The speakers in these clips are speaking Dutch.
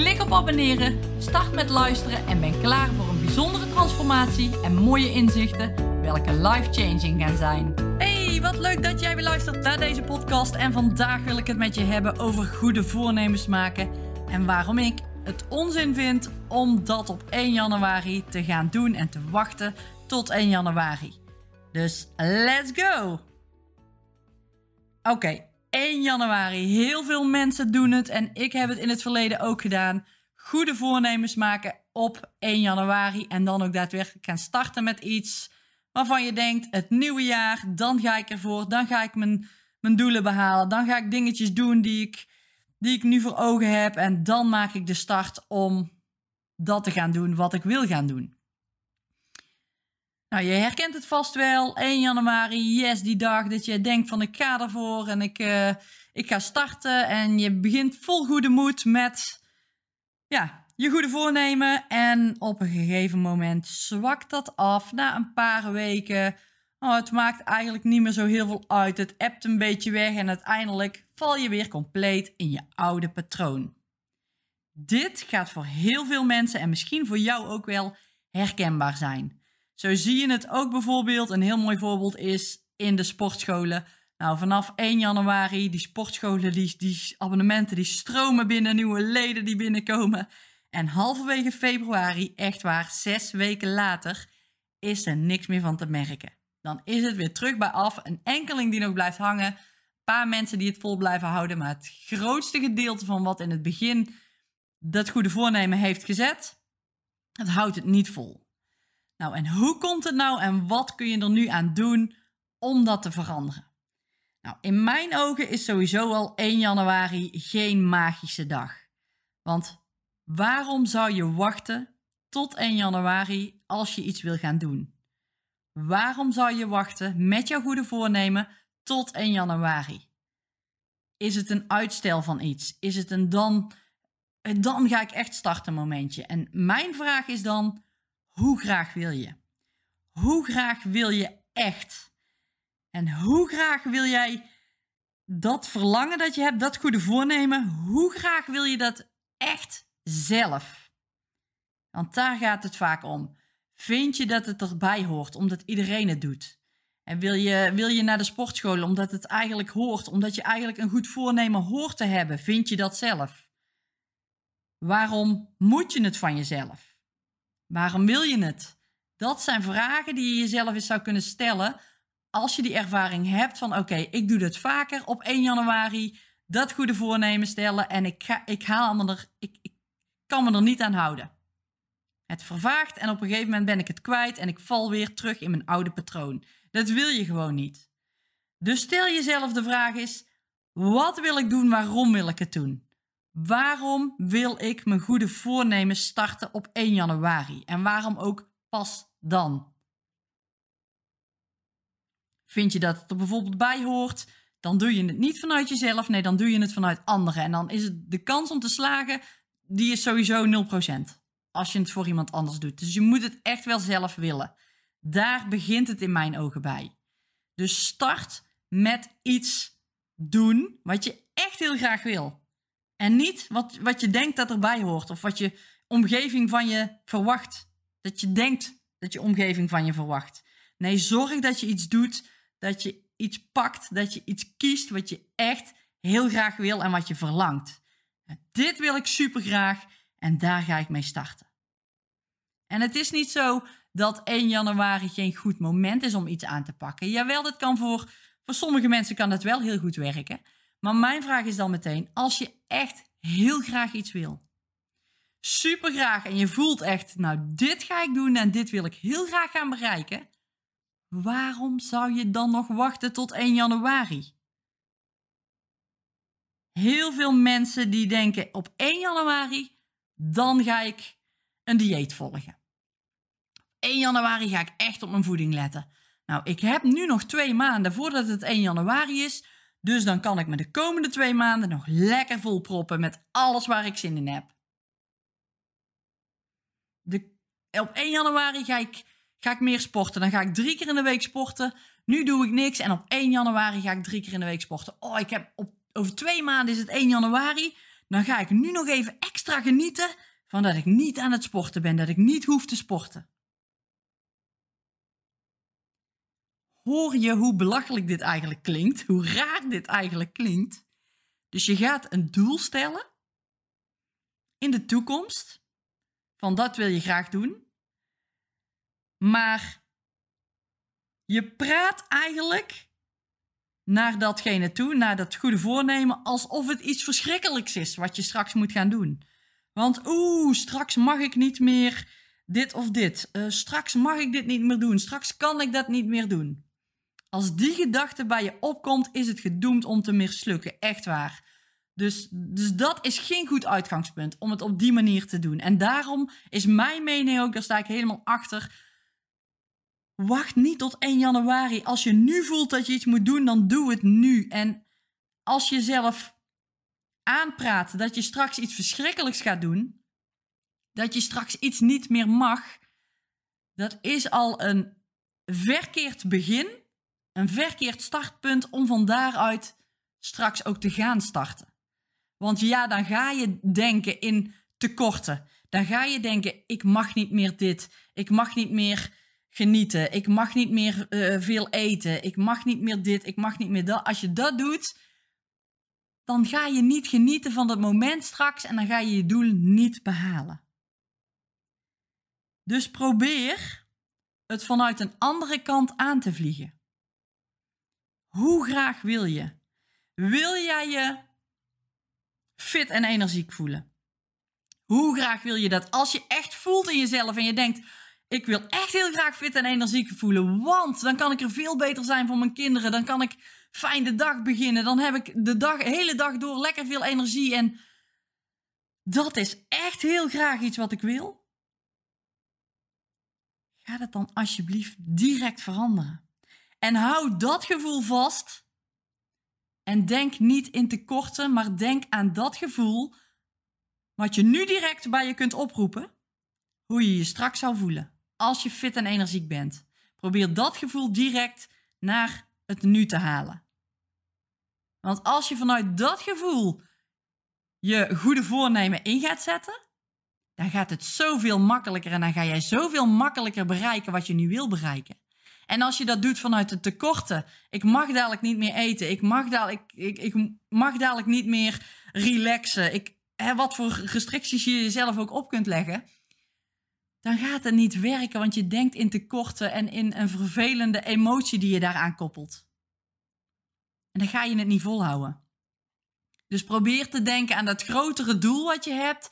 Klik op abonneren, start met luisteren en ben klaar voor een bijzondere transformatie en mooie inzichten, welke life-changing gaan zijn. Hey, wat leuk dat jij weer luistert naar deze podcast. En vandaag wil ik het met je hebben over goede voornemens maken en waarom ik het onzin vind om dat op 1 januari te gaan doen en te wachten tot 1 januari. Dus let's go! Oké, 1 januari. Heel veel mensen doen het en ik heb het in het verleden ook gedaan. Goede voornemens maken op 1 januari en dan ook daadwerkelijk gaan starten met iets waarvan je denkt: het nieuwe jaar, dan ga ik ervoor, dan ga ik mijn, mijn doelen behalen, dan ga ik dingetjes doen die ik, die ik nu voor ogen heb en dan maak ik de start om dat te gaan doen wat ik wil gaan doen. Nou, je herkent het vast wel. 1 januari, yes, die dag dat je denkt van ik ga ervoor en ik, uh, ik ga starten. En je begint vol goede moed met ja, je goede voornemen. En op een gegeven moment zwakt dat af na een paar weken. Oh, het maakt eigenlijk niet meer zo heel veel uit. Het ebt een beetje weg en uiteindelijk val je weer compleet in je oude patroon. Dit gaat voor heel veel mensen en misschien voor jou ook wel herkenbaar zijn. Zo zie je het ook bijvoorbeeld. Een heel mooi voorbeeld is in de sportscholen. Nou, vanaf 1 januari, die sportscholen, die, die abonnementen, die stromen binnen, nieuwe leden die binnenkomen. En halverwege februari, echt waar, zes weken later, is er niks meer van te merken. Dan is het weer terug bij af. Een enkeling die nog blijft hangen. Een paar mensen die het vol blijven houden. Maar het grootste gedeelte van wat in het begin dat goede voornemen heeft gezet, het houdt het niet vol. Nou, en hoe komt het nou en wat kun je er nu aan doen om dat te veranderen? Nou, in mijn ogen is sowieso al 1 januari geen magische dag. Want waarom zou je wachten tot 1 januari als je iets wil gaan doen? Waarom zou je wachten met jouw goede voornemen tot 1 januari? Is het een uitstel van iets? Is het een dan, dan ga ik echt starten momentje? En mijn vraag is dan, hoe graag wil je? Hoe graag wil je echt? En hoe graag wil jij dat verlangen dat je hebt, dat goede voornemen, hoe graag wil je dat echt zelf? Want daar gaat het vaak om. Vind je dat het erbij hoort, omdat iedereen het doet? En wil je, wil je naar de sportschool omdat het eigenlijk hoort, omdat je eigenlijk een goed voornemen hoort te hebben? Vind je dat zelf? Waarom moet je het van jezelf? Waarom wil je het? Dat zijn vragen die je jezelf eens zou kunnen stellen als je die ervaring hebt van oké, ik doe dit vaker op 1 januari, dat goede voornemen stellen en ik, ga, ik, haal me ik, ik kan me er niet aan houden. Het vervaagt en op een gegeven moment ben ik het kwijt en ik val weer terug in mijn oude patroon. Dat wil je gewoon niet. Dus stel jezelf de vraag is, wat wil ik doen, waarom wil ik het doen? Waarom wil ik mijn goede voornemen starten op 1 januari? En waarom ook pas dan? Vind je dat het er bijvoorbeeld bij hoort? Dan doe je het niet vanuit jezelf, nee, dan doe je het vanuit anderen. En dan is het de kans om te slagen, die is sowieso 0%. Als je het voor iemand anders doet. Dus je moet het echt wel zelf willen. Daar begint het in mijn ogen bij. Dus start met iets doen wat je echt heel graag wil. En niet wat, wat je denkt dat erbij hoort of wat je omgeving van je verwacht. Dat je denkt dat je omgeving van je verwacht. Nee, zorg dat je iets doet, dat je iets pakt, dat je iets kiest wat je echt heel graag wil en wat je verlangt. Dit wil ik super graag en daar ga ik mee starten. En het is niet zo dat 1 januari geen goed moment is om iets aan te pakken. Jawel, dat kan voor, voor sommige mensen kan dat wel heel goed werken. Maar mijn vraag is dan meteen, als je echt heel graag iets wil, super graag en je voelt echt, nou dit ga ik doen en dit wil ik heel graag gaan bereiken, waarom zou je dan nog wachten tot 1 januari? Heel veel mensen die denken op 1 januari, dan ga ik een dieet volgen. 1 januari ga ik echt op mijn voeding letten. Nou, ik heb nu nog twee maanden voordat het 1 januari is. Dus dan kan ik me de komende twee maanden nog lekker volproppen met alles waar ik zin in heb. De, op 1 januari ga ik, ga ik meer sporten. Dan ga ik drie keer in de week sporten. Nu doe ik niks. En op 1 januari ga ik drie keer in de week sporten. Oh, ik heb op, over twee maanden is het 1 januari. Dan ga ik nu nog even extra genieten van dat ik niet aan het sporten ben. Dat ik niet hoef te sporten. Hoor je hoe belachelijk dit eigenlijk klinkt? Hoe raar dit eigenlijk klinkt? Dus je gaat een doel stellen in de toekomst. Van dat wil je graag doen. Maar je praat eigenlijk naar datgene toe, naar dat goede voornemen, alsof het iets verschrikkelijks is wat je straks moet gaan doen. Want oeh, straks mag ik niet meer dit of dit. Uh, straks mag ik dit niet meer doen. Straks kan ik dat niet meer doen. Als die gedachte bij je opkomt, is het gedoemd om te mislukken. Echt waar. Dus, dus dat is geen goed uitgangspunt om het op die manier te doen. En daarom is mijn mening ook, daar sta ik helemaal achter. Wacht niet tot 1 januari. Als je nu voelt dat je iets moet doen, dan doe het nu. En als je zelf aanpraat dat je straks iets verschrikkelijks gaat doen, dat je straks iets niet meer mag, dat is al een verkeerd begin een verkeerd startpunt om van daaruit straks ook te gaan starten. Want ja, dan ga je denken in tekorten. Dan ga je denken: ik mag niet meer dit. Ik mag niet meer genieten. Ik mag niet meer uh, veel eten. Ik mag niet meer dit. Ik mag niet meer dat. Als je dat doet, dan ga je niet genieten van dat moment straks en dan ga je je doel niet behalen. Dus probeer het vanuit een andere kant aan te vliegen. Hoe graag wil je? Wil jij je fit en energiek voelen? Hoe graag wil je dat? Als je echt voelt in jezelf en je denkt: ik wil echt heel graag fit en energiek voelen, want dan kan ik er veel beter zijn voor mijn kinderen. Dan kan ik fijn de dag beginnen. Dan heb ik de dag, hele dag door lekker veel energie. En dat is echt heel graag iets wat ik wil. Ga dat dan alsjeblieft direct veranderen. En hou dat gevoel vast. En denk niet in tekorten, maar denk aan dat gevoel wat je nu direct bij je kunt oproepen. Hoe je je straks zou voelen als je fit en energiek bent. Probeer dat gevoel direct naar het nu te halen. Want als je vanuit dat gevoel je goede voornemen in gaat zetten, dan gaat het zoveel makkelijker en dan ga jij zoveel makkelijker bereiken wat je nu wil bereiken. En als je dat doet vanuit de tekorten, ik mag dadelijk niet meer eten, ik mag dadelijk, ik, ik mag dadelijk niet meer relaxen, ik, hè, wat voor restricties je jezelf ook op kunt leggen, dan gaat het niet werken, want je denkt in tekorten en in een vervelende emotie die je daaraan koppelt. En dan ga je het niet volhouden. Dus probeer te denken aan dat grotere doel wat je hebt,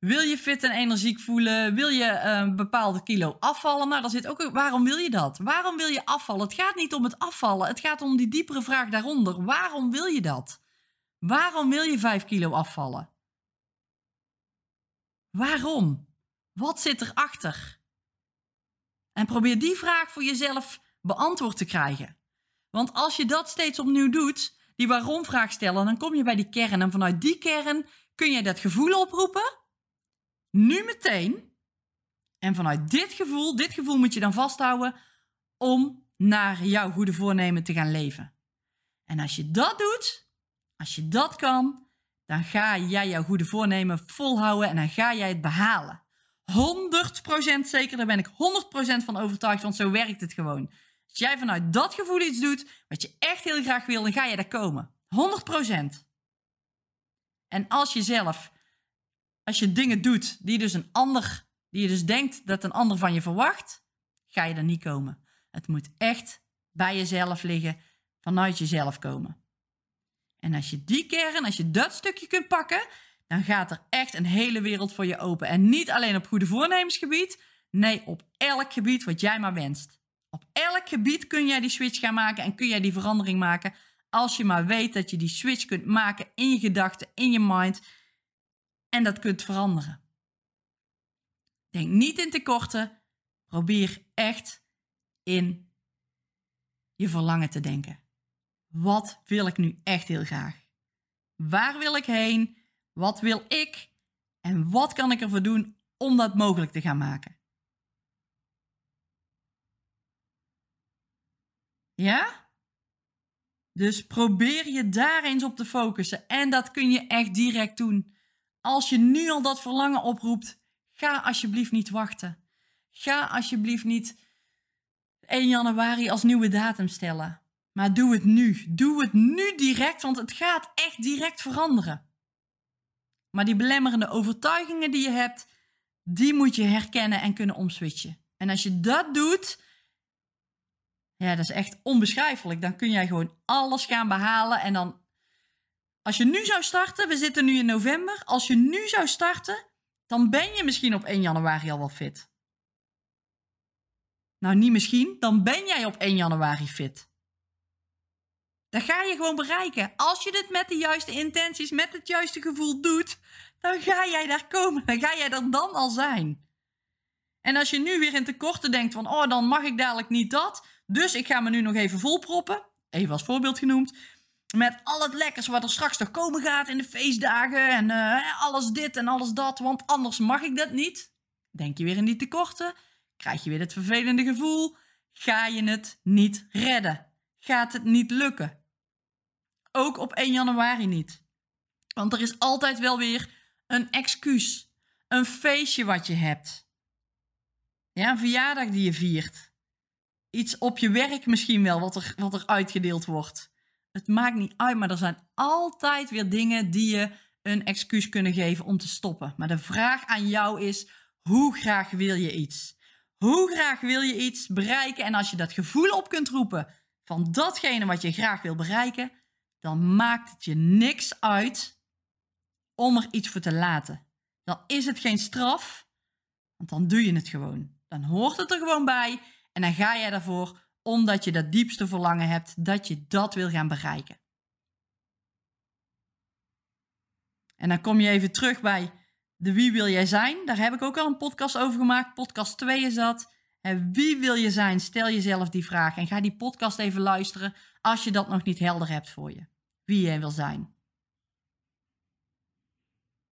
wil je fit en energiek voelen? Wil je eh, een bepaalde kilo afvallen? Nou, dan zit ook. Waarom wil je dat? Waarom wil je afvallen? Het gaat niet om het afvallen. Het gaat om die diepere vraag daaronder. Waarom wil je dat? Waarom wil je 5 kilo afvallen? Waarom? Wat zit erachter? En probeer die vraag voor jezelf beantwoord te krijgen. Want als je dat steeds opnieuw doet, die waarom-vraag stellen, dan kom je bij die kern. En vanuit die kern kun je dat gevoel oproepen nu meteen. En vanuit dit gevoel, dit gevoel moet je dan vasthouden om naar jouw goede voornemen te gaan leven. En als je dat doet, als je dat kan, dan ga jij jouw goede voornemen volhouden en dan ga jij het behalen. 100% zeker, daar ben ik 100% van overtuigd, want zo werkt het gewoon. Als jij vanuit dat gevoel iets doet, wat je echt heel graag wil, dan ga je daar komen. 100%. En als je zelf als je dingen doet die dus een ander, die je dus denkt dat een ander van je verwacht, ga je er niet komen. Het moet echt bij jezelf liggen, vanuit jezelf komen. En als je die kern, als je dat stukje kunt pakken, dan gaat er echt een hele wereld voor je open. En niet alleen op goede voornemensgebied, nee, op elk gebied wat jij maar wenst. Op elk gebied kun jij die switch gaan maken en kun jij die verandering maken. Als je maar weet dat je die switch kunt maken in je gedachten, in je mind en dat kunt veranderen. Denk niet in tekorten. Probeer echt in je verlangen te denken. Wat wil ik nu echt heel graag? Waar wil ik heen? Wat wil ik? En wat kan ik ervoor doen om dat mogelijk te gaan maken? Ja? Dus probeer je daar eens op te focussen. En dat kun je echt direct doen. Als je nu al dat verlangen oproept, ga alsjeblieft niet wachten. Ga alsjeblieft niet 1 januari als nieuwe datum stellen. Maar doe het nu. Doe het nu direct, want het gaat echt direct veranderen. Maar die belemmerende overtuigingen die je hebt, die moet je herkennen en kunnen omswitchen. En als je dat doet, ja, dat is echt onbeschrijfelijk. Dan kun jij gewoon alles gaan behalen. En dan, als je nu zou starten, we zitten nu in november. Als je nu zou starten, dan ben je misschien op 1 januari al wel fit. Nou, niet misschien, dan ben jij op 1 januari fit. Dat ga je gewoon bereiken. Als je dit met de juiste intenties, met het juiste gevoel doet, dan ga jij daar komen. Dan ga jij er dan al zijn. En als je nu weer in tekorten denkt van, oh, dan mag ik dadelijk niet dat. Dus ik ga me nu nog even volproppen. Even als voorbeeld genoemd. Met al het lekkers wat er straks nog komen gaat in de feestdagen. En uh, alles dit en alles dat. Want anders mag ik dat niet. Denk je weer in die tekorten. Krijg je weer het vervelende gevoel. Ga je het niet redden. Gaat het niet lukken. Ook op 1 januari niet. Want er is altijd wel weer een excuus. Een feestje wat je hebt. Ja, een verjaardag die je viert. Iets op je werk misschien wel, wat er, wat er uitgedeeld wordt. Het maakt niet uit, maar er zijn altijd weer dingen die je een excuus kunnen geven om te stoppen. Maar de vraag aan jou is: hoe graag wil je iets? Hoe graag wil je iets bereiken? En als je dat gevoel op kunt roepen van datgene wat je graag wil bereiken, dan maakt het je niks uit om er iets voor te laten. Dan is het geen straf, want dan doe je het gewoon. Dan hoort het er gewoon bij en dan ga jij daarvoor omdat je dat diepste verlangen hebt dat je dat wil gaan bereiken. En dan kom je even terug bij de wie wil jij zijn. Daar heb ik ook al een podcast over gemaakt. Podcast 2 is dat. En wie wil je zijn? Stel jezelf die vraag en ga die podcast even luisteren als je dat nog niet helder hebt voor je. Wie jij wil zijn.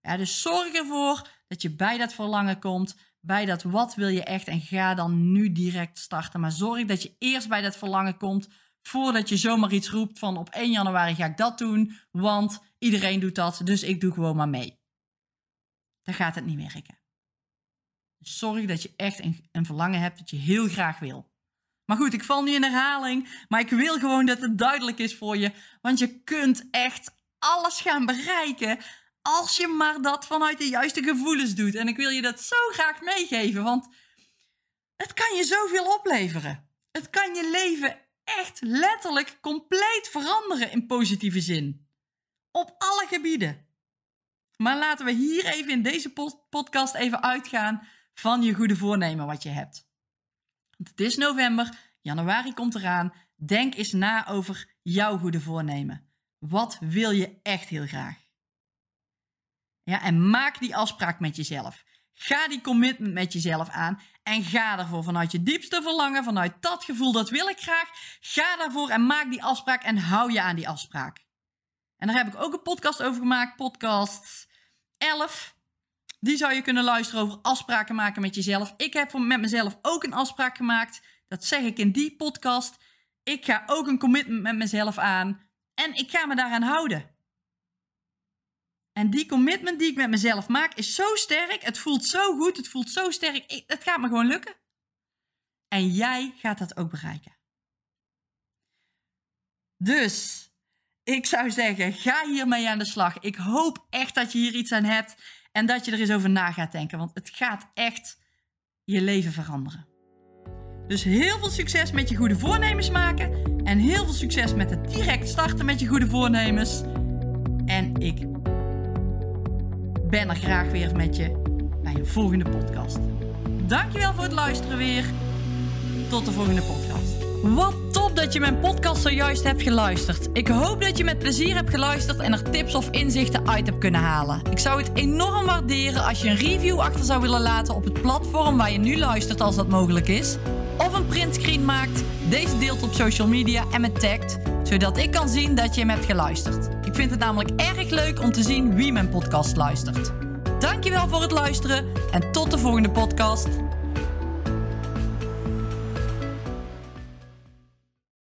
Dus zorg ervoor dat je bij dat verlangen komt, bij dat wat wil je echt en ga dan nu direct starten. Maar zorg dat je eerst bij dat verlangen komt voordat je zomaar iets roept van op 1 januari ga ik dat doen, want iedereen doet dat, dus ik doe gewoon maar mee. Dan gaat het niet werken. Zorg dat je echt een, een verlangen hebt dat je heel graag wil. Maar goed, ik val nu in herhaling, maar ik wil gewoon dat het duidelijk is voor je, want je kunt echt alles gaan bereiken als je maar dat vanuit de juiste gevoelens doet. En ik wil je dat zo graag meegeven, want het kan je zoveel opleveren. Het kan je leven echt letterlijk compleet veranderen in positieve zin. Op alle gebieden. Maar laten we hier even in deze podcast even uitgaan van je goede voornemen wat je hebt. Want het is november, januari komt eraan. Denk eens na over jouw goede voornemen. Wat wil je echt heel graag? Ja, en maak die afspraak met jezelf. Ga die commitment met jezelf aan en ga ervoor vanuit je diepste verlangen, vanuit dat gevoel, dat wil ik graag. Ga daarvoor en maak die afspraak en hou je aan die afspraak. En daar heb ik ook een podcast over gemaakt, podcast 11. Die zou je kunnen luisteren over afspraken maken met jezelf. Ik heb met mezelf ook een afspraak gemaakt. Dat zeg ik in die podcast. Ik ga ook een commitment met mezelf aan en ik ga me daaraan houden. En die commitment die ik met mezelf maak is zo sterk. Het voelt zo goed. Het voelt zo sterk. het gaat me gewoon lukken. En jij gaat dat ook bereiken. Dus ik zou zeggen, ga hiermee aan de slag. Ik hoop echt dat je hier iets aan hebt en dat je er eens over na gaat denken. Want het gaat echt je leven veranderen. Dus heel veel succes met je goede voornemens maken. En heel veel succes met het direct starten met je goede voornemens. En ik ben er graag weer met je bij een volgende podcast. Dankjewel voor het luisteren weer. Tot de volgende podcast. Wat top dat je mijn podcast zojuist hebt geluisterd. Ik hoop dat je met plezier hebt geluisterd en er tips of inzichten uit hebt kunnen halen. Ik zou het enorm waarderen als je een review achter zou willen laten op het platform waar je nu luistert als dat mogelijk is. Of een printscreen maakt, deze deelt op social media en me tagt, zodat ik kan zien dat je hem hebt geluisterd. Ik vind het namelijk erg leuk om te zien wie mijn podcast luistert. Dankjewel voor het luisteren en tot de volgende podcast.